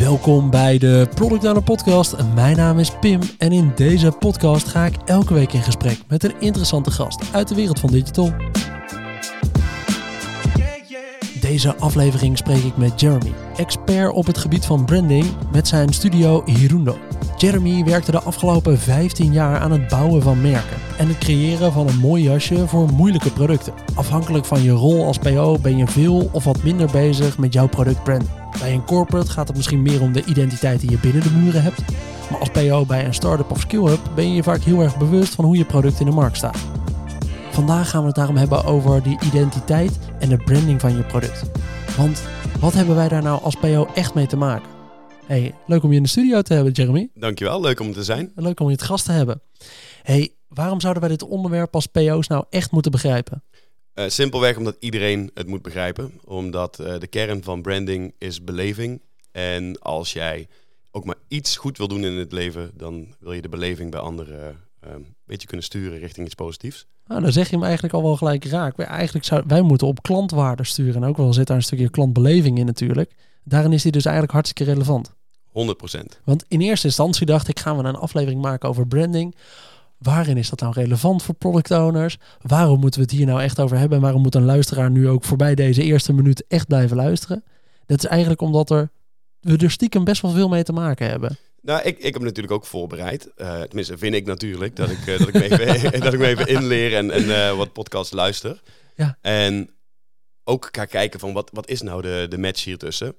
Welkom bij de Product Owner Podcast. Mijn naam is Pim en in deze podcast ga ik elke week in gesprek met een interessante gast uit de wereld van digital. Deze aflevering spreek ik met Jeremy, expert op het gebied van branding met zijn studio Hirundo. Jeremy werkte de afgelopen 15 jaar aan het bouwen van merken en het creëren van een mooi jasje voor moeilijke producten. Afhankelijk van je rol als PO ben je veel of wat minder bezig met jouw productbrand. Bij een corporate gaat het misschien meer om de identiteit die je binnen de muren hebt. Maar als PO bij een start-up of skill-up ben je je vaak heel erg bewust van hoe je product in de markt staat. Vandaag gaan we het daarom hebben over die identiteit en de branding van je product. Want wat hebben wij daar nou als PO echt mee te maken? Hey, leuk om je in de studio te hebben, Jeremy. Dankjewel, leuk om te zijn. Leuk om je het gast te hebben. Hey, waarom zouden wij dit onderwerp als PO's nou echt moeten begrijpen? Uh, simpelweg omdat iedereen het moet begrijpen. Omdat uh, de kern van branding is beleving. En als jij ook maar iets goed wil doen in het leven, dan wil je de beleving bij anderen uh, een beetje kunnen sturen richting iets positiefs. Nou, dan zeg je hem eigenlijk al wel gelijk raak. Wij, eigenlijk zou, wij moeten op klantwaarde sturen. En ook wel zit daar een stukje klantbeleving in natuurlijk. Daarin is die dus eigenlijk hartstikke relevant. 100%. Want in eerste instantie dacht ik, gaan we een aflevering maken over branding. Waarin is dat nou relevant voor product owners? Waarom moeten we het hier nou echt over hebben? En waarom moet een luisteraar nu ook voorbij deze eerste minuut echt blijven luisteren? Dat is eigenlijk omdat er, we er stiekem best wel veel mee te maken hebben. Nou, ik, ik heb natuurlijk ook voorbereid. Uh, tenminste, vind ik natuurlijk dat ik, uh, dat ik, me, even, dat ik me even inleer en, en uh, wat podcasts luister. Ja. En ook ga kijken van wat, wat is nou de, de match hier tussen.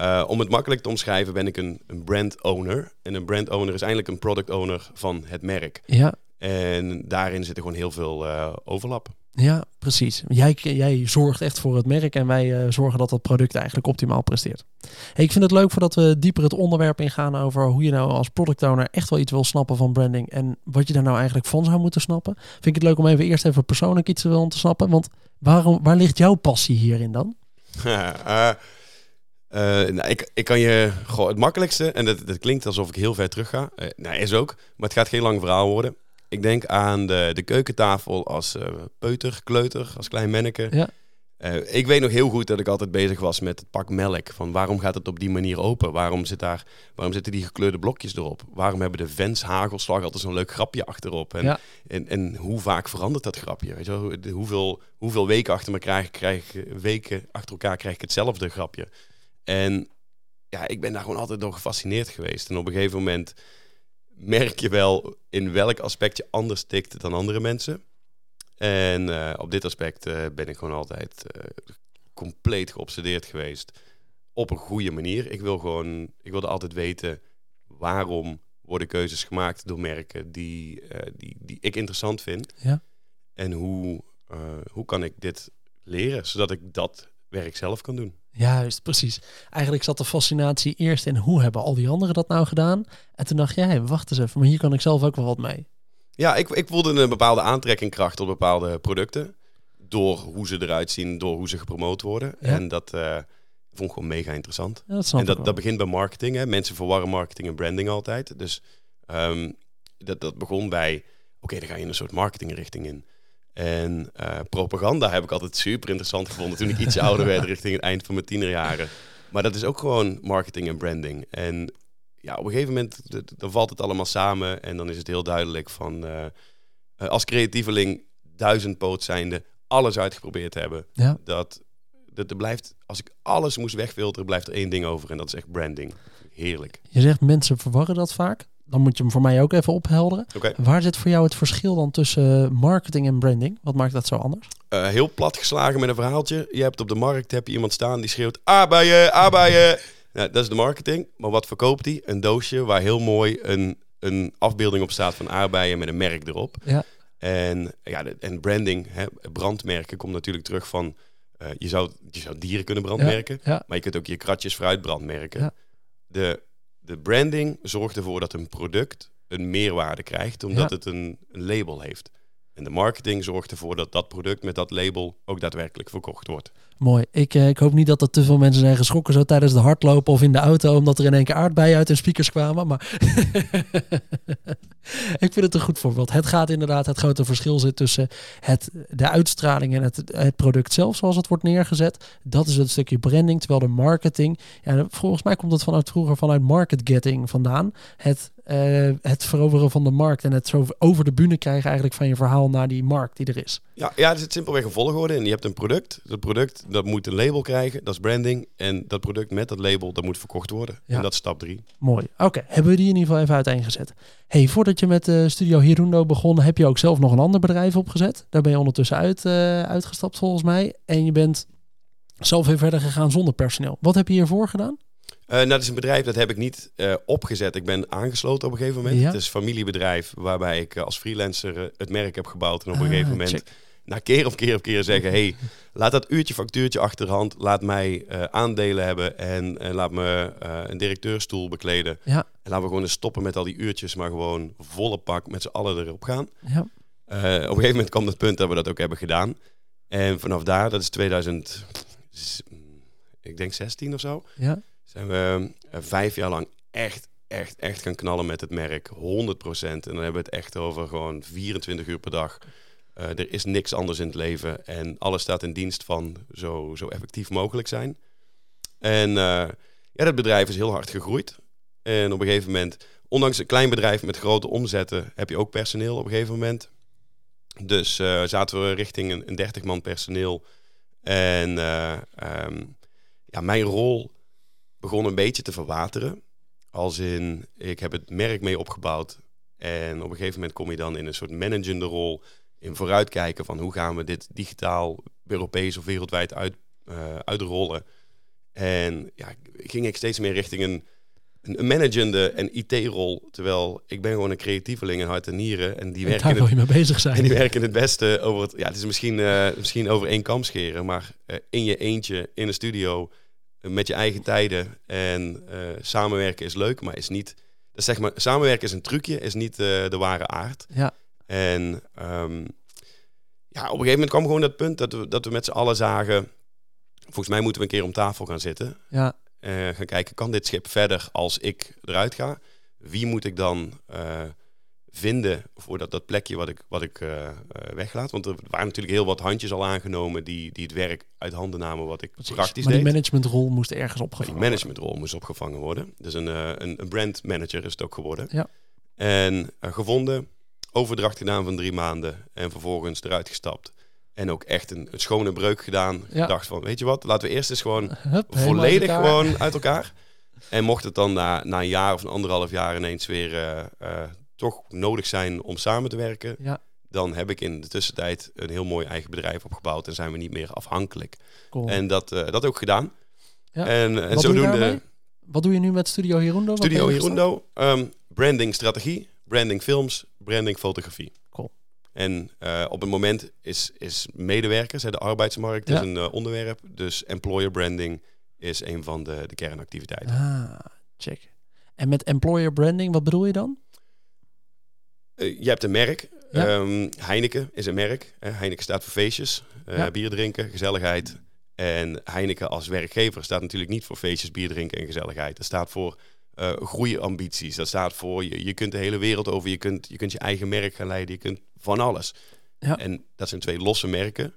Uh, om het makkelijk te omschrijven ben ik een, een brand owner. En een brand owner is eigenlijk een product owner van het merk. Ja. En daarin zit er gewoon heel veel uh, overlap. Ja, precies. Jij, jij zorgt echt voor het merk en wij uh, zorgen dat dat product eigenlijk optimaal presteert. Hey, ik vind het leuk voordat we dieper het onderwerp ingaan over hoe je nou als product owner echt wel iets wil snappen van branding en wat je daar nou eigenlijk van zou moeten snappen. Vind ik het leuk om even eerst even persoonlijk iets te willen te snappen. Want waarom, waar ligt jouw passie hierin dan? Uh, nou, ik, ik kan je gewoon het makkelijkste, en dat, dat klinkt alsof ik heel ver terug ga. Uh, nou, is ook, maar het gaat geen lang verhaal worden. Ik denk aan de, de keukentafel als uh, peuter, kleuter, als klein manneke. Ja. ik weet nog heel goed dat ik altijd bezig was met het pak melk. Van waarom gaat het op die manier open? Waarom, zit daar, waarom zitten die gekleurde blokjes erop? Waarom hebben de vents hagelslag altijd zo'n leuk grapje achterop? En, ja. en, en, hoe vaak verandert dat grapje? Weet je wel? Hoeveel, hoeveel weken achter, me krijg, krijg, weken achter elkaar krijg ik hetzelfde grapje? En ja, ik ben daar gewoon altijd door gefascineerd geweest. En op een gegeven moment merk je wel in welk aspect je anders tikt dan andere mensen. En uh, op dit aspect uh, ben ik gewoon altijd uh, compleet geobsedeerd geweest. Op een goede manier. Ik wil gewoon, ik wilde altijd weten waarom worden keuzes gemaakt door merken die, die, die ik interessant vind. Ja. En hoe, hoe kan ik dit leren, zodat ik dat werk zelf kan doen. Juist, precies. Eigenlijk zat de fascinatie eerst in hoe hebben al die anderen dat nou gedaan? En toen dacht jij, hey, wacht eens even, maar hier kan ik zelf ook wel wat mee. Ja, ik, ik voelde een bepaalde aantrekkingkracht tot bepaalde producten. Door hoe ze eruit zien, door hoe ze gepromoot worden. Ja. En dat uh, vond ik gewoon mega interessant. Ja, dat snap en dat, dat begint bij marketing. Hè. Mensen verwarren marketing en branding altijd. Dus um, dat, dat begon bij, oké, dan ga je een soort marketingrichting in. En uh, propaganda heb ik altijd super interessant gevonden toen ik iets ouder werd richting het eind van mijn tienerjaren. Maar dat is ook gewoon marketing en branding. En ja, op een gegeven moment dan valt het allemaal samen en dan is het heel duidelijk van uh, uh, als creatieveling duizendpoot zijnde alles uitgeprobeerd hebben. Ja. Dat, dat er blijft, als ik alles moest wegfilteren, blijft er één ding over en dat is echt branding. Heerlijk. Je zegt mensen verwarren dat vaak dan moet je hem voor mij ook even ophelderen. Okay. Waar zit voor jou het verschil dan tussen marketing en branding? Wat maakt dat zo anders? Uh, heel plat geslagen met een verhaaltje. Je hebt op de markt heb je iemand staan die schreeuwt aardbeien, aardbeien. nou, dat is de marketing. Maar wat verkoopt hij? Een doosje waar heel mooi een, een afbeelding op staat van aardbeien met een merk erop. Ja. En, ja, en branding, hè, brandmerken, komt natuurlijk terug van... Uh, je, zou, je zou dieren kunnen brandmerken, ja, ja. maar je kunt ook je kratjes fruit brandmerken. Ja. De de branding zorgt ervoor dat een product een meerwaarde krijgt, omdat Ja. het een, een label heeft. En de marketing zorgt ervoor dat dat product met dat label ook daadwerkelijk verkocht wordt. Mooi. Ik, eh, ik hoop niet dat er te veel mensen zijn geschrokken zo tijdens de hardlopen of in de auto, omdat er in één keer aardbeien uit hun speakers kwamen. Maar ik vind het een goed voorbeeld. Het gaat inderdaad, het grote verschil zit tussen het, de uitstraling en het, het product zelf, zoals het wordt neergezet. Dat is het stukje branding, terwijl de marketing, ja, volgens mij komt het vanuit vroeger vanuit market getting vandaan. Het uh, het veroveren van de markt en het zo over de bühne krijgen eigenlijk van je verhaal naar die markt die er is. Ja, ja, het is simpelweg een volgorde. En je hebt een product. Dat product dat moet een label krijgen, dat is branding. En dat product met dat label, dat moet verkocht worden. Ja. En dat is stap drie. Mooi. Oké, hebben we die in ieder geval even uiteengezet. Hey, voordat je met uh, Studio Hirundo begon, heb je ook zelf nog een ander bedrijf opgezet. Daar ben je ondertussen uit, uh, uitgestapt volgens mij. En je bent zelf weer verder gegaan zonder personeel. Wat heb je hiervoor gedaan? Uh, nou, dat is een bedrijf dat heb ik niet uh, opgezet. Ik ben aangesloten op een gegeven moment. Het is een familiebedrijf waarbij ik uh, als freelancer het merk heb een op een ah, gegeven moment check. na keer op keer op keer zeggen... hey, laat dat uurtje factuurtje achterhand. Laat mij aandelen hebben en laat me een directeurstoel bekleden. Ja. En laten we gewoon eens stoppen met al die uurtjes, maar gewoon volle pak met z'n allen erop gaan. Ja. op een gegeven moment kwam het punt dat we dat ook hebben gedaan. En vanaf daar, dat is 2000, ik denk 16 of zo... Ja zijn we uh, vijf jaar lang echt, echt, echt gaan knallen met het merk. 100%. En dan hebben we het echt over gewoon 24 uur per dag. Uh, er is niks anders in het leven. En alles staat in dienst van zo, zo effectief mogelijk zijn. En uh, ja, dat bedrijf is heel hard gegroeid. En op een gegeven moment, ondanks een klein bedrijf met grote omzetten, heb je ook personeel op een gegeven moment. Dus zaten we richting een, een 30 man personeel. En um, ja, mijn rol begon een beetje te verwateren. Als in, ik heb het merk mee opgebouwd. En op een gegeven moment kom je dan in een soort managende rol. In vooruitkijken van hoe gaan we dit digitaal, Europees of wereldwijd uit, uh, uitrollen. En ja, ging ik steeds meer richting een, een managende en IT-rol. Terwijl ik ben gewoon een creatieveling in hart en nieren. En die werken, daar wil je mee bezig zijn. En die werken het beste over het... Ja, het is misschien, uh, misschien over één kam scheren. Maar uh, in je eentje in een studio met je eigen tijden. En uh, samenwerken is leuk, maar is niet. Dat zeg maar, samenwerken is een trucje, is niet uh, de ware aard. Ja. En um, ja, op een gegeven moment kwam gewoon dat punt dat we, dat we met z'n allen zagen. Volgens mij moeten we een keer om tafel gaan zitten. Ja. Uh, gaan kijken, kan dit schip verder als ik eruit ga? Wie moet ik dan vinden voor dat, dat plekje wat ik, wat ik uh, weglaat. Want er waren natuurlijk heel wat handjes al aangenomen die, die het werk uit handen namen wat ik Precies. praktisch maar die managementrol moest ergens opgevangen Die managementrol moest opgevangen worden. Dus een, uh, een, een brand manager is het ook geworden. Ja. En gevonden, overdracht gedaan van drie maanden en vervolgens eruit gestapt. En ook echt een, een schone breuk gedaan. Ja. Dacht van, weet je wat, laten we eerst eens gewoon volledig gewoon uit elkaar. En mocht het dan na, na een jaar of een anderhalf jaar ineens weer toch nodig zijn om samen te werken, ja. dan heb ik in de tussentijd een heel mooi eigen bedrijf opgebouwd en zijn we niet meer afhankelijk. Cool. En dat, uh, dat ook gedaan. Ja. En, en zodoende. Wat doe je nu met Studio Hirundo? Studio Hirundo, um, branding strategie, branding films, branding fotografie. Cool. En uh, op het moment is, is medewerkers, de arbeidsmarkt ja. is een uh, onderwerp. Dus employer branding is een van de, de kernactiviteiten. Ah, check. En met employer branding, wat bedoel je dan? Uh, je hebt een merk. Ehm, Heineken is een merk. Heineken staat voor feestjes, uh, bier drinken, gezelligheid. En Heineken als werkgever staat natuurlijk niet voor feestjes, bier drinken en gezelligheid. Dat staat voor uh, groeiambities. Dat staat voor je, je kunt de hele wereld over. Je kunt, je kunt je eigen merk gaan leiden. Je kunt van alles. Ja. En dat zijn twee losse merken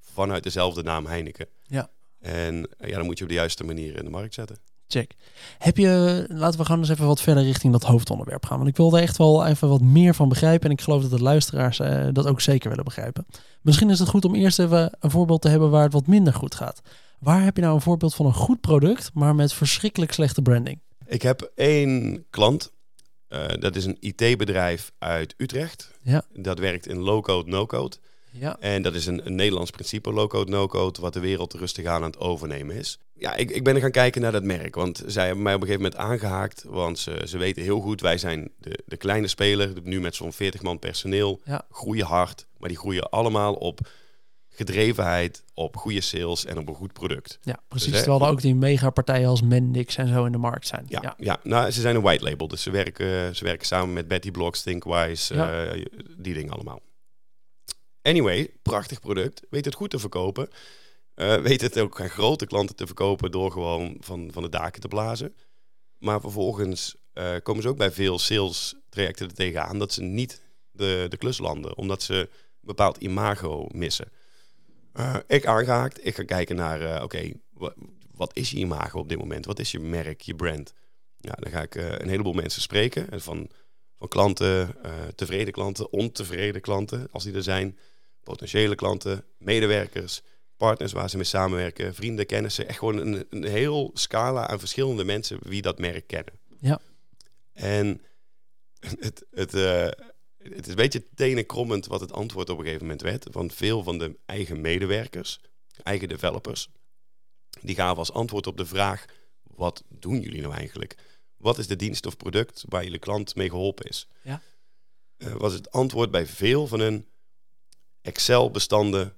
vanuit dezelfde naam Heineken. Ja. En ja, dan moet je op de juiste manier in de markt zetten. Check. Heb je, laten we gewoon eens even wat verder richting dat hoofdonderwerp gaan. Want ik wilde echt wel even wat meer van begrijpen. En ik geloof dat de luisteraars uh, dat ook zeker willen begrijpen. Misschien is het goed om eerst even een voorbeeld te hebben waar het wat minder goed gaat. Waar heb je nou een voorbeeld van een goed product, maar met verschrikkelijk slechte branding? Ik heb één klant. Uh, dat is een IT-bedrijf uit Utrecht. Ja. Dat werkt in low-code, no-code. Ja. En dat is een, een Nederlands principe, low-code, no-code, wat de wereld rustig aan aan het overnemen is. Ja, ik, ik ben er gaan kijken naar dat merk, want zij hebben mij op een gegeven moment aangehaakt, want ze, ze weten heel goed, wij zijn de, de kleine speler, nu met zo'n 40 man personeel, ja. groeien hard, maar die groeien allemaal op gedrevenheid, op goede sales en op een goed product. Ja, precies. Dus, terwijl er ook die megapartijen als Mendix en zo in de markt zijn. Ja, ja, nou, ze zijn een white label, dus ze werken, ze werken samen met Betty Blocks, Thinkwise, ja. uh, die dingen allemaal. Anyway, prachtig product. Weet het goed te verkopen. Uh, weet het ook aan grote klanten te verkopen door gewoon van, van de daken te blazen. Maar vervolgens uh, komen ze ook bij veel sales trajecten er tegenaan dat ze niet de, de klus landen. Omdat ze een bepaald imago missen. Uh, ik aangehaakt. Ik ga kijken naar, oké, wat is je imago op dit moment? Wat is je merk, je brand? Ja, dan ga ik een heleboel mensen spreken. Van, van klanten, tevreden klanten, ontevreden klanten, als die er zijn. Potentiële klanten, medewerkers partners waar ze mee samenwerken, vrienden, kennissen. Echt gewoon een, een heel scala aan verschillende mensen wie dat merk kennen. Ja. En het, het, uh, het is een beetje tenenkrommend wat het antwoord op een gegeven moment werd. Van veel van de eigen medewerkers, eigen developers, die gaven als antwoord op de vraag: wat doen jullie nou eigenlijk? Wat is de dienst of product waar jullie klant mee geholpen is? Ja. Uh, was het antwoord bij veel van hun Excel-bestanden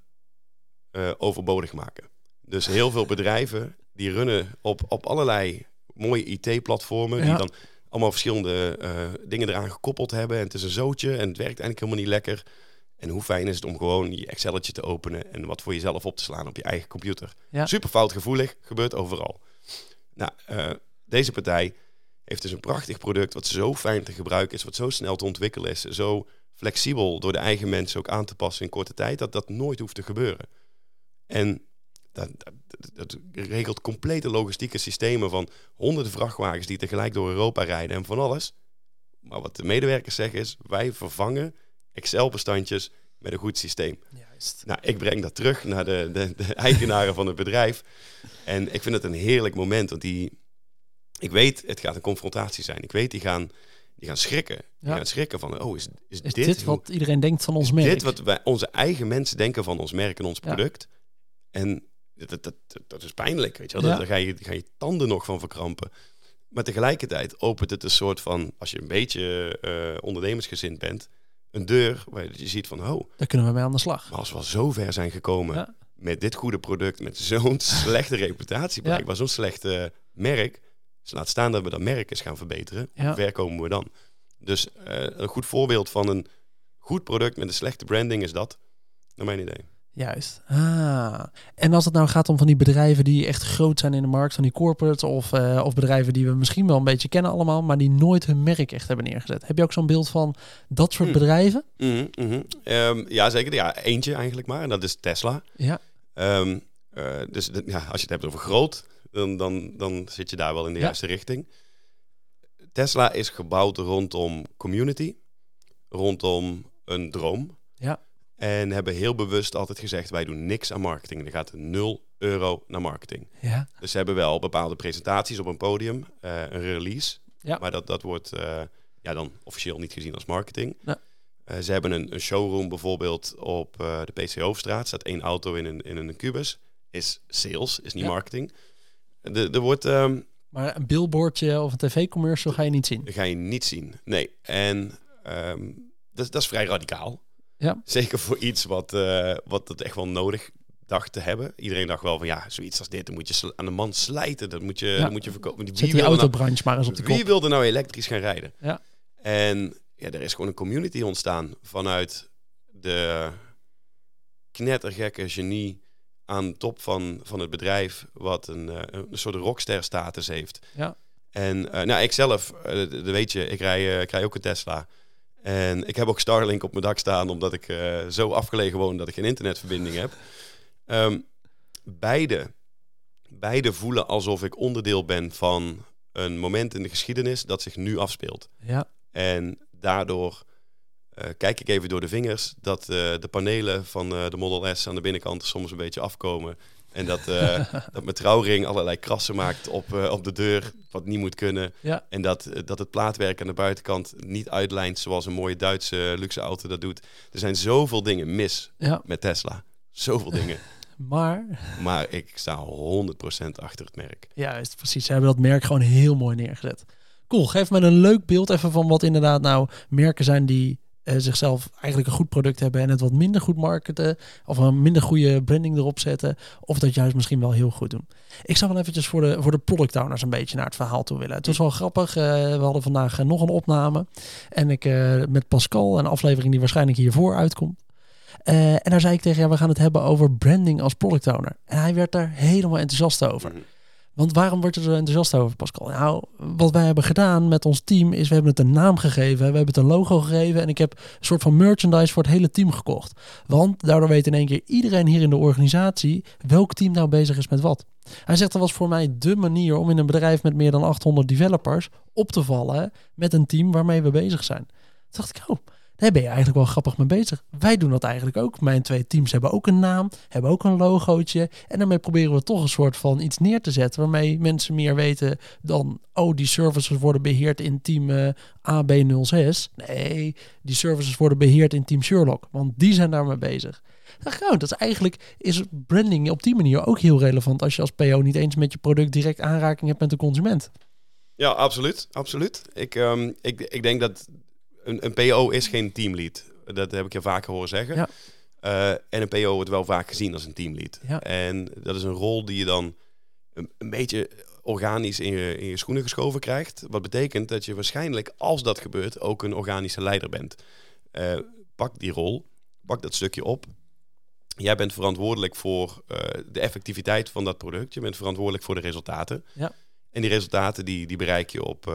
uh, overbodig maken. Dus heel veel bedrijven die runnen op, op allerlei mooie IT-platformen. Die dan allemaal verschillende uh, dingen eraan gekoppeld hebben. En het is een zootje en het werkt eigenlijk helemaal niet lekker. En hoe fijn is het om gewoon je Excelletje te openen en wat voor jezelf op te slaan op je eigen computer. Ja. Super foutgevoelig, gebeurt overal. Nou, uh, deze partij heeft dus een prachtig product wat zo fijn te gebruiken is, wat zo snel te ontwikkelen is, zo flexibel door de eigen mensen ook aan te passen in korte tijd, dat dat nooit hoeft te gebeuren. En dat, dat, regelt complete logistieke systemen van honderden vrachtwagens die tegelijk door Europa rijden en van alles. Maar wat de medewerkers zeggen is, wij vervangen Excel-bestandjes met een goed systeem. Juist. Nou, ik breng dat terug naar de, de, de eigenaren van het bedrijf. En ik vind het een heerlijk moment, want die, ik weet, het gaat een confrontatie zijn. Ik weet, die gaan, die gaan schrikken. Die gaan schrikken van, oh, is, is, is dit, dit wat iedereen denkt van ons merk? Dit wat wij, onze eigen mensen denken van ons merk en ons product. En dat, dat, dat, is pijnlijk, weet je wel. Daar ga je, ga je tanden nog van verkrampen. Maar tegelijkertijd opent het een soort van, als je een beetje uh, ondernemersgezind bent, een deur waar je ziet van, oh. Daar kunnen we mee aan de slag. Maar als we al zo ver zijn gekomen met dit goede product, met zo'n slechte reputatie, blijkbaar zo'n slechte merk, dus laat staan dat we dat merk eens gaan verbeteren, hoe ver komen we dan? Dus uh, een goed voorbeeld van een goed product met een slechte branding is dat, naar mijn idee. Juist. Ah. En als het nou gaat om van die bedrijven die echt groot zijn in de markt, van die corporate of, uh, of bedrijven die we misschien wel een beetje kennen allemaal, maar die nooit hun merk echt hebben neergezet. Heb je ook zo'n beeld van dat soort mm. bedrijven? Mm -hmm. um, ja, zeker. Ja, eentje eigenlijk maar. En dat is Tesla. Ja. Um, uh, dus de, ja, als je het hebt over groot, dan, dan, dan zit je daar wel in de ja. juiste richting. Tesla is gebouwd rondom community, rondom een droom. Ja. En hebben heel bewust altijd gezegd, wij doen niks aan marketing. Er gaat 0 euro naar marketing. Ja. Dus ze hebben wel bepaalde presentaties op een podium, uh, een release. Ja. Maar dat, dat wordt uh, ja, dan officieel niet gezien als marketing. Ja. Uh, ze hebben een, een, showroom bijvoorbeeld op de PC Hoofdstraat. staat één auto in een, in een kubus. Is sales, is niet Ja. marketing. Er wordt... Um, Maar een billboardje of een tv-commercial ga je niet zien. dat ga je niet zien. Nee. En um, dat, dat is vrij radicaal. Ja. Zeker voor iets wat, uh, wat het echt wel nodig dacht te hebben. Iedereen dacht wel van ja, zoiets als dit, dan moet je aan de man slijten. Dat moet je, Ja. dat moet je verkopen. Wie Zet die nou- autobranche maar eens op de Wie kop. wilde nou elektrisch gaan rijden? Ja. En ja, er is gewoon een community ontstaan vanuit de knettergekke genie aan de top van, van het bedrijf, wat een, eh, een soort rockster status heeft. Ja. En eh, nou, ik zelf, dat weet je, ik rij, ik rij ook een Tesla. En ik heb ook Starlink op mijn dak staan, omdat ik zo afgelegen woon dat ik geen internetverbinding heb. Ehm, beide, beide voelen alsof ik onderdeel ben van een moment in de geschiedenis dat zich nu afspeelt. Ja. En daardoor kijk ik even door de vingers dat eh, de panelen van eh, de Model S aan de binnenkant soms een beetje afkomen. En dat, eh, dat mijn trouwring allerlei krassen maakt op, eh, op de deur, wat niet moet kunnen. Ja. En dat, eh, dat het plaatwerk aan de buitenkant niet uitlijnt zoals een mooie Duitse luxe auto dat doet. Er zijn zoveel dingen mis ja. met Tesla. Zoveel dingen. Maar, Maar ik sta 100% achter het merk. juist, precies. Ze hebben dat merk gewoon heel mooi neergezet. Cool, geef me een leuk beeld even van wat inderdaad nou merken zijn die eh, zichzelf eigenlijk een goed product hebben en het wat minder goed marketen of een minder goede branding erop zetten of dat juist misschien wel heel goed doen. Ik zou wel eventjes voor de, voor de product owners een beetje naar het verhaal toe willen. Het was wel grappig. eh, we hadden vandaag eh, nog een opname en ik met Pascal, een aflevering die waarschijnlijk hiervoor uitkomt. En daar zei ik tegen, ja, we gaan het hebben over branding als product owner. En hij werd daar helemaal enthousiast over. Mhm. Want waarom wordt er zo enthousiast over, Pascal? Nou, wat wij hebben gedaan met ons team is, we hebben het een naam gegeven, we hebben het een logo gegeven en ik heb een soort van merchandise voor het hele team gekocht. Want daardoor weet in één keer iedereen hier in de organisatie welk team nou bezig is met wat. Hij zegt dat was voor mij de manier om in een bedrijf met meer dan 800 developers op te vallen met een team waarmee we bezig zijn. Toen dacht ik, oh, daar ben je eigenlijk wel grappig mee bezig. Wij doen dat eigenlijk ook. Mijn twee teams hebben ook een naam, hebben ook een logootje. En daarmee proberen we toch een soort van iets neer te zetten waarmee mensen meer weten dan, oh, die services worden beheerd in team eh, AB06. Nee, die services worden beheerd in team Sherlock, want die zijn daarmee bezig. Oh, dat is eigenlijk is branding op die manier ook heel relevant als je als PO niet eens met je product direct aanraking hebt met de consument. Ja, absoluut. absoluut. Ik, ehm, ik, ik denk dat een, een PO is geen teamlead. Dat heb ik je vaker horen zeggen. Ja. Eh, en een PO wordt wel vaak gezien als een teamlead. Ja. En dat is een rol die je dan een, een beetje organisch in je, in je schoenen geschoven krijgt. Wat betekent dat je waarschijnlijk, als dat gebeurt, ook een organische leider bent. Eh, pak die rol, pak dat stukje op. Jij bent verantwoordelijk voor eh, de effectiviteit van dat product. Je bent verantwoordelijk voor de resultaten. Ja. En die resultaten die, die bereik je op,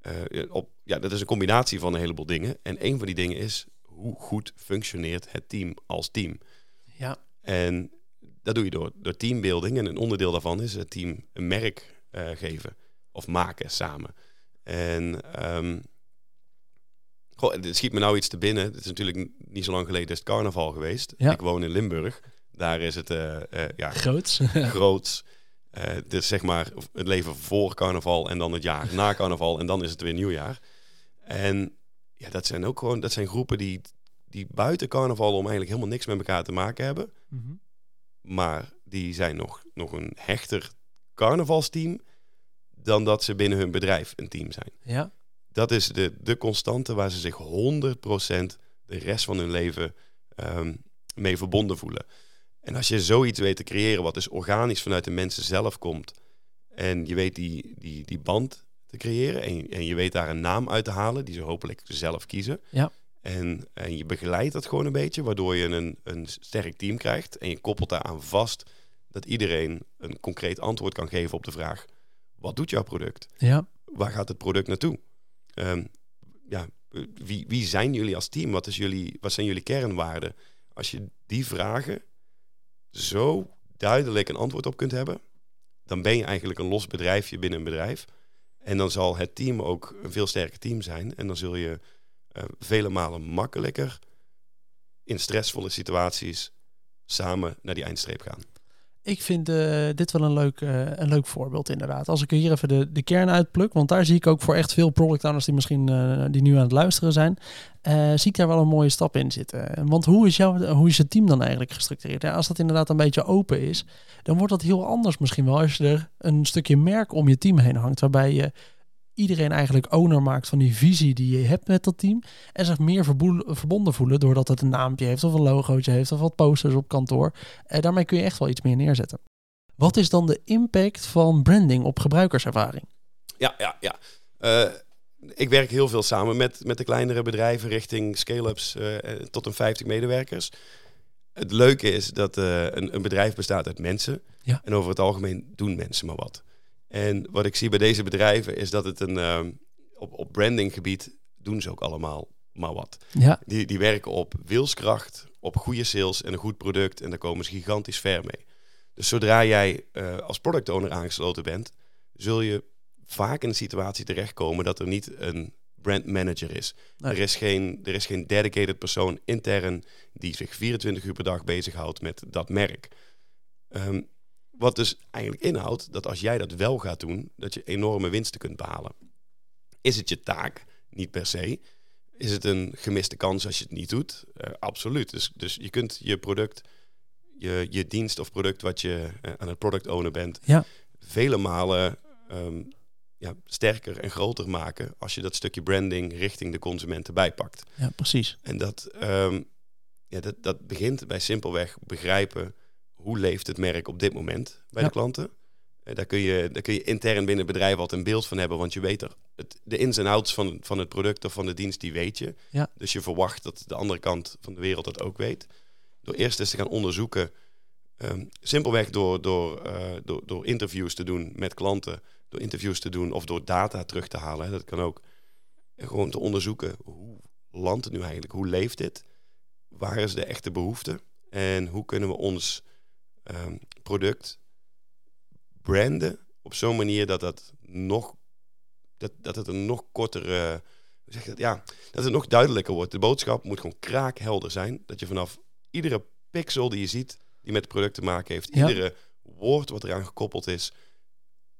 eh, op... Ja, dat is een combinatie van een heleboel dingen. En een van die dingen is, hoe goed functioneert het team als team? Ja, En dat doe je door, door teambuilding. En een onderdeel daarvan is het team een merk eh, geven of maken samen. En ehm goh, het schiet me nou iets te binnen. Het is natuurlijk niet zo lang geleden is het carnaval geweest. Ja. Ik woon in Limburg. Daar is het eh, ja, groots. groots. Is zeg maar het leven voor carnaval en dan het jaar na carnaval en dan is het weer nieuwjaar. En ja, dat zijn ook gewoon dat zijn groepen die, die buiten carnaval om eigenlijk helemaal niks met elkaar te maken hebben. Mhm. Maar die zijn nog, nog een hechter carnavalsteam dan dat ze binnen hun bedrijf een team zijn. Ja, Dat is de, de constante waar ze zich 100% de rest van hun leven ehm, mee verbonden voelen. En als je zoiets weet te creëren wat dus organisch vanuit de mensen zelf komt en je weet die, die, die band te creëren en, en je weet daar een naam uit te halen die ze hopelijk zelf kiezen. Ja. En, en je begeleidt dat gewoon een beetje, waardoor je een, een sterk team krijgt en je koppelt daaraan vast dat iedereen een concreet antwoord kan geven op de vraag: wat doet jouw product? ja, waar gaat het product naartoe? Ehm, ja, wie, wie zijn jullie als team? Wat, is jullie, wat zijn jullie kernwaarden? Als je die vragen zo duidelijk een antwoord op kunt hebben, dan ben je eigenlijk een los bedrijfje binnen een bedrijf. En dan zal het team ook een veel sterker team zijn. En dan zul je eh, vele malen makkelijker in stressvolle situaties samen naar die eindstreep gaan. Ik vind eh, dit wel een leuk, eh, een leuk voorbeeld inderdaad. Als ik hier even de, de kern uitpluk, want daar zie ik ook voor echt veel product owners die misschien eh, die nu aan het luisteren zijn, zie ik daar wel een mooie stap in zitten. Want hoe is, jouw, hoe is het team dan eigenlijk gestructureerd? Als dat inderdaad een beetje open is, dan wordt dat heel anders misschien wel als je er een stukje merk om je team heen hangt, waarbij je iedereen eigenlijk owner maakt van die visie die je hebt met dat team en zich meer verbonden voelen doordat het een naampje heeft of een logootje heeft of wat posters op kantoor. En daarmee kun je echt wel iets meer neerzetten. Wat is dan de impact van branding op gebruikerservaring? Ja, ja, ja. Eh, ik werk heel veel samen met, met de kleinere bedrijven richting scale-ups eh, tot een 50 medewerkers. Het leuke is dat eh, een, een bedrijf bestaat uit mensen. Ja. En over het algemeen doen mensen maar wat. En wat ik zie bij deze bedrijven is dat het een ehm, op, op brandinggebied doen ze ook allemaal maar wat. Ja, Die, die werken op wilskracht, op goede sales en een goed product. En daar komen ze gigantisch ver mee. Dus zodra jij eh, als product owner aangesloten bent, zul je vaak in een situatie terechtkomen dat er niet een brand manager is. Nee. Er, is geen, er is geen dedicated persoon intern die zich 24 uur per dag bezighoudt met dat merk. Ehm, wat dus eigenlijk inhoudt dat als jij dat wel gaat doen, dat je enorme winsten kunt behalen. Is het je taak? Niet per se. Is het een gemiste kans als je het niet doet? Eh, absoluut. Dus, dus je kunt je product, je, je dienst of product wat je eh, aan het product owner bent, Ja. vele malen ehm, ja, sterker en groter maken als je dat stukje branding richting de consumenten bijpakt. ja precies. En dat, ehm, ja, dat, dat begint bij simpelweg begrijpen hoe leeft het merk op dit moment bij Ja. de klanten. Eh, daar, kun je, daar kun je intern binnen bedrijf altijd een beeld van hebben, want je weet er het, de ins en outs van, van het product of van de dienst, die weet je. Ja. Dus je verwacht dat de andere kant van de wereld dat ook weet. Door eerst eens te gaan onderzoeken, ehm, simpelweg door, door, eh, door, door interviews te doen met klanten, door interviews te doen of door data terug te halen. Hè. Dat kan ook gewoon te onderzoeken, hoe landt het nu eigenlijk? Hoe leeft dit? Waar is de echte behoefte? En hoe kunnen we ons ehm, product branden op zo'n manier dat dat nog dat, dat het een nog kortere hoe zeg dat? Ja, dat het nog duidelijker wordt. De boodschap moet gewoon kraakhelder zijn. Dat je vanaf iedere pixel die je ziet, die met het product te maken heeft, Ja. iedere woord wat eraan gekoppeld is,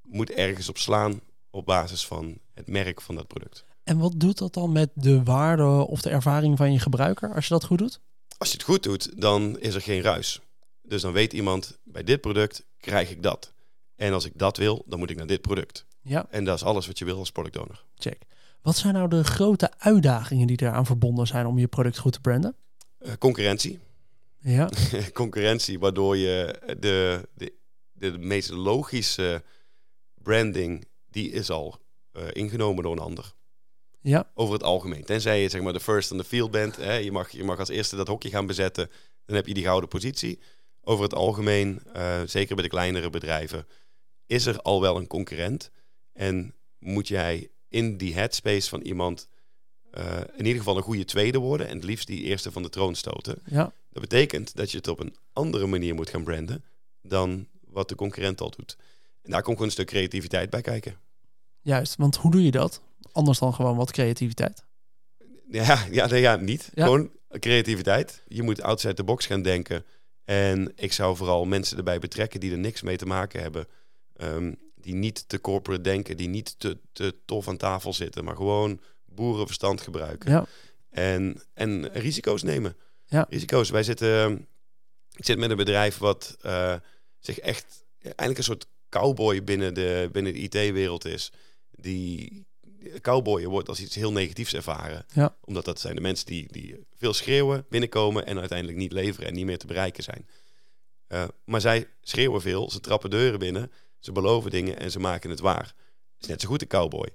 moet ergens op slaan op basis van het merk van dat product. En wat doet dat dan met de waarde of de ervaring van je gebruiker als je dat goed doet? Als je het goed doet, dan is er geen ruis. Dus dan weet iemand, bij dit product krijg ik dat. En als ik dat wil, dan moet ik naar dit product. Ja, En dat is alles wat je wil als product owner. check. Wat zijn nou de grote uitdagingen die eraan verbonden zijn om je product goed te branden? Eh, concurrentie. Ja, concurrentie, waardoor je de, de, de, meest logische branding, die is al eh, ingenomen door een ander. ja, Over het algemeen. Tenzij je zeg maar de first on the field bent. Hè, je, mag, je mag als eerste dat hokje gaan bezetten. Dan heb je die gouden positie. Over het algemeen, eh, zeker bij de kleinere bedrijven, is er al wel een concurrent. En moet jij in die headspace van iemand eh, in ieder geval een goede tweede worden. En het liefst die eerste van de troon stoten. ja. Dat betekent dat je het op een andere manier moet gaan branden dan wat de concurrent al doet. En daar komt gewoon een stuk creativiteit bij kijken. Juist, want hoe doe je dat? Anders dan gewoon wat creativiteit. Ja, ja, nee, ja niet. Ja. Gewoon creativiteit. Je moet outside the box gaan denken. En ik zou vooral mensen erbij betrekken die er niks mee te maken hebben. Ehm, die niet te corporate denken, die niet te, te tof aan tafel zitten, maar gewoon boerenverstand gebruiken. Ja, En, en risico's nemen. Ja. Risico's. Wij zitten, ik zit met een bedrijf wat eh, zich echt eigenlijk een soort cowboy binnen de, binnen de IT-wereld is. Die cowboy wordt als iets heel negatiefs ervaren. Ja. Omdat dat zijn de mensen die, die veel schreeuwen, binnenkomen en uiteindelijk niet leveren en niet meer te bereiken zijn. Eh, maar zij schreeuwen veel, ze trappen deuren binnen, ze beloven dingen en ze maken het waar. is net zo goed een cowboy.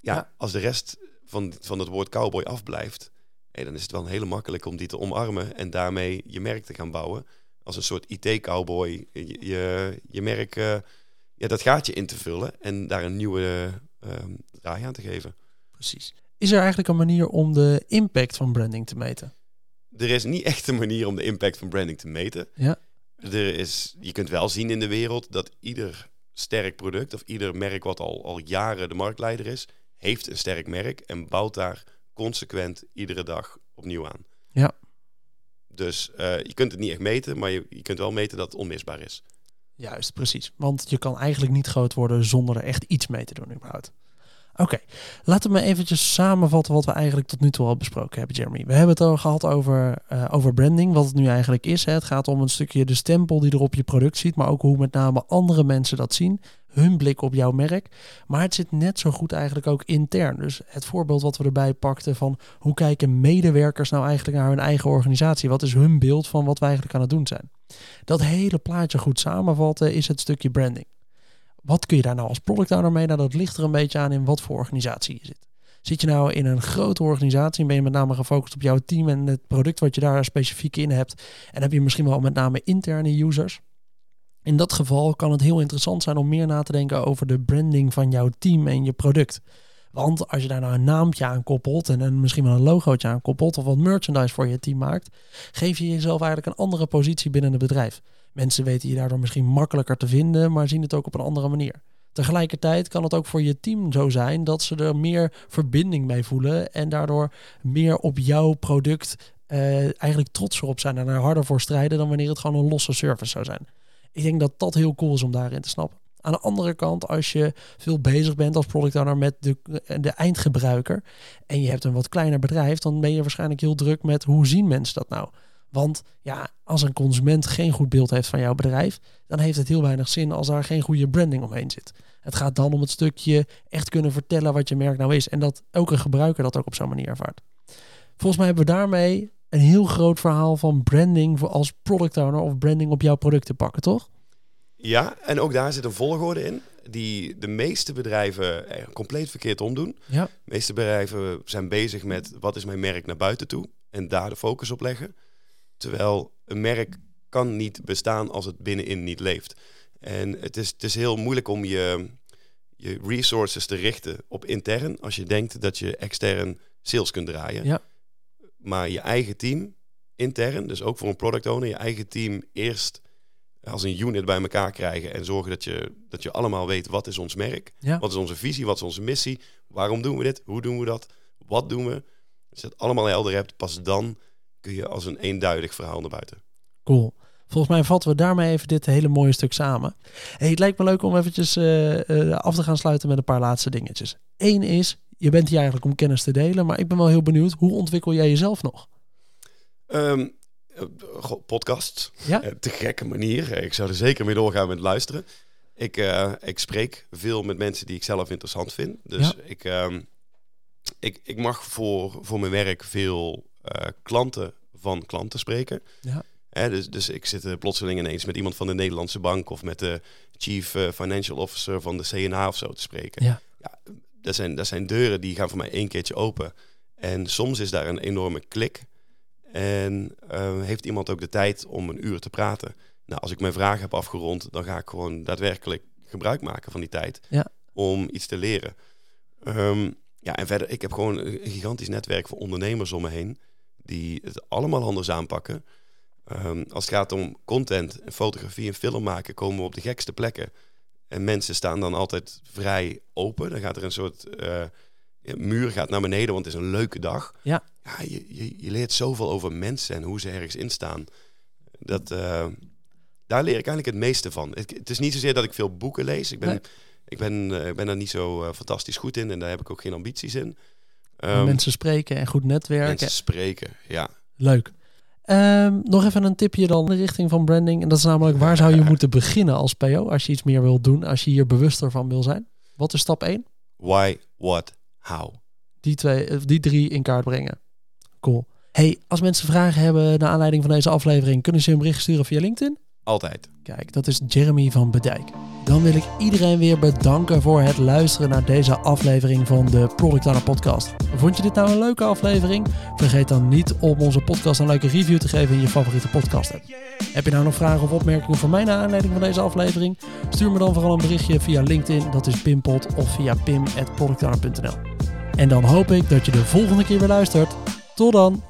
Ja, Ja. als de rest van, van het woord cowboy afblijft, dan is het wel hele makkelijk om die te omarmen en daarmee je merk te gaan bouwen. Als een soort IT-cowboy je, je, je merk, eh, ja, dat gaatje in te vullen en daar een nieuwe ehm draai aan te geven. precies. Is er eigenlijk een manier om de impact van branding te meten? Er is niet echt een manier om de impact van branding te meten. Ja. Er is, je kunt wel zien in de wereld dat ieder sterk product of ieder merk wat al, al jaren de marktleider is, heeft een sterk merk en bouwt daar consequent iedere dag opnieuw aan. Ja. Dus eh, je kunt het niet echt meten, maar je, je kunt wel meten dat het onmisbaar is. Juist, precies. Want je kan eigenlijk niet groot worden zonder er echt iets mee te doen überhaupt. Oké, laten we eventjes samenvatten wat we eigenlijk tot nu toe al besproken hebben, Jeremy. We hebben het al gehad over, eh, over branding, wat het nu eigenlijk is. Hè. Het gaat om een stukje de stempel die er op je product ziet, maar ook hoe met name andere mensen dat zien. Hun blik op jouw merk. Maar het zit net zo goed eigenlijk ook intern. Dus het voorbeeld wat we erbij pakten van hoe kijken medewerkers nou eigenlijk naar hun eigen organisatie? Wat is hun beeld van wat we eigenlijk aan het doen zijn? Dat hele plaatje goed samenvatten is het stukje branding. Wat kun je daar nou als product owner mee? Nou, dat ligt er een beetje aan in wat voor organisatie je zit. Zit je nou in een grote organisatie en ben je met name gefocust op jouw team en het product wat je daar specifiek in hebt? En heb je misschien wel met name interne users? In dat geval kan het heel interessant zijn om meer na te denken over de branding van jouw team en je product. Want als je daar nou een naampje aan koppelt en misschien wel een logootje aan koppelt of wat merchandise voor je team maakt, geef je jezelf eigenlijk een andere positie binnen het bedrijf. Mensen weten je daardoor misschien makkelijker te vinden, maar zien het ook op een andere manier. Tegelijkertijd kan het ook voor je team zo zijn dat ze er meer verbinding mee voelen en daardoor meer op jouw product eh, eigenlijk trotser op zijn en er harder voor strijden dan wanneer het gewoon een losse service zou zijn. Ik denk dat dat heel cool is om daarin te snappen. Aan de andere kant, als je veel bezig bent als product owner met de, de eindgebruiker en je hebt een wat kleiner bedrijf, dan ben je waarschijnlijk heel druk met hoe zien mensen dat nou? Want ja, als een consument geen goed beeld heeft van jouw bedrijf, dan heeft het heel weinig zin als daar geen goede branding omheen zit. Het gaat dan om het stukje echt kunnen vertellen wat je merk nou is en dat elke gebruiker dat ook op zo'n manier ervaart. Volgens mij hebben we daarmee een heel groot verhaal van branding voor als product owner of branding op jouw product te pakken, toch? Ja, en ook daar zit een volgorde in die de meeste bedrijven compleet verkeerd omdoen. Ja. De meeste bedrijven zijn bezig met wat is mijn merk naar buiten toe en daar de focus op leggen. Terwijl een merk kan niet bestaan als het binnenin niet leeft. En het is, het is heel moeilijk om je, je resources te richten op intern als je denkt dat je extern sales kunt draaien. Ja. Maar je eigen team intern, dus ook voor een product owner, je eigen team eerst als een unit bij elkaar krijgen en zorgen dat je, dat je allemaal weet wat is ons merk, Ja. wat is onze visie, wat is onze missie, waarom doen we dit, hoe doen we dat, wat doen we. Als je dat allemaal helder hebt, pas dan kun je als een eenduidig verhaal naar buiten. Cool. Volgens mij vatten we daarmee even dit hele mooie stuk samen. Hey, het lijkt me leuk om eventjes eh, eh, af te gaan sluiten met een paar laatste dingetjes. Eén is, je bent hier eigenlijk om kennis te delen, maar ik ben wel heel benieuwd, hoe ontwikkel jij jezelf nog? Ehm, eh, goh, podcasts. Ja? Eh, te gekke manier. Eh, Ik zou er zeker mee doorgaan met luisteren. Ik, ik spreek veel met mensen die ik zelf interessant vind. Dus Ja. ik, ehm, ik, ik mag voor, voor mijn werk veel klanten van klanten spreken. Ja. Hè, dus, dus ik zit plotseling ineens met iemand van de Nederlandse bank of met de chief financial officer van de CNA of zo te spreken. Ja. Ja, dat, zijn, dat zijn deuren die gaan voor mij één keertje open. En soms is daar een enorme klik. En eh, heeft iemand ook de tijd om een uur te praten. Nou, als ik mijn vraag heb afgerond, dan ga ik gewoon daadwerkelijk gebruik maken van die tijd. Ja. Om iets te leren. Ehm, ja, en verder, ik heb gewoon een gigantisch netwerk van ondernemers om me heen. Die het allemaal anders aanpakken. Ehm, als het gaat om content en fotografie en film maken, komen we op de gekste plekken. En mensen staan dan altijd vrij open. Dan gaat er een soort eh, muur gaat naar beneden, want het is een leuke dag. Ja. ja je, je, je leert zoveel over mensen en hoe ze ergens instaan. Dat, eh, daar leer ik eigenlijk het meeste van. Het, het is niet zozeer dat ik veel boeken lees. Ik ben, Nee. ik ben, eh, ik ben daar niet zo fantastisch goed in en daar heb ik ook geen ambities in. Ehm, mensen spreken en goed netwerken. mensen spreken, ja. Leuk. Ehm, nog even een tipje dan in de richting van branding. En dat is namelijk, waar zou je moeten beginnen als PO als je iets meer wilt doen, als je hier bewuster van wil zijn? Wat is stap 1? Why, what, how. Die, twee, eh, die drie in kaart brengen. Cool. Hey, als mensen vragen hebben naar aanleiding van deze aflevering, kunnen ze een bericht sturen via LinkedIn? Altijd. Kijk, dat is Jeremy van Bedijk. Dan wil ik iedereen weer bedanken voor het luisteren naar deze aflevering van de Product Podcast. Vond je dit nou een leuke aflevering? Vergeet dan niet om onze podcast een leuke review te geven in je favoriete podcast app. Heb je nou nog vragen of opmerkingen voor mij naar aanleiding van deze aflevering? Stuur me dan vooral een berichtje via LinkedIn, dat is Pimpot, of via pim.productowner.nl. En dan hoop ik dat je de volgende keer weer luistert. Tot dan!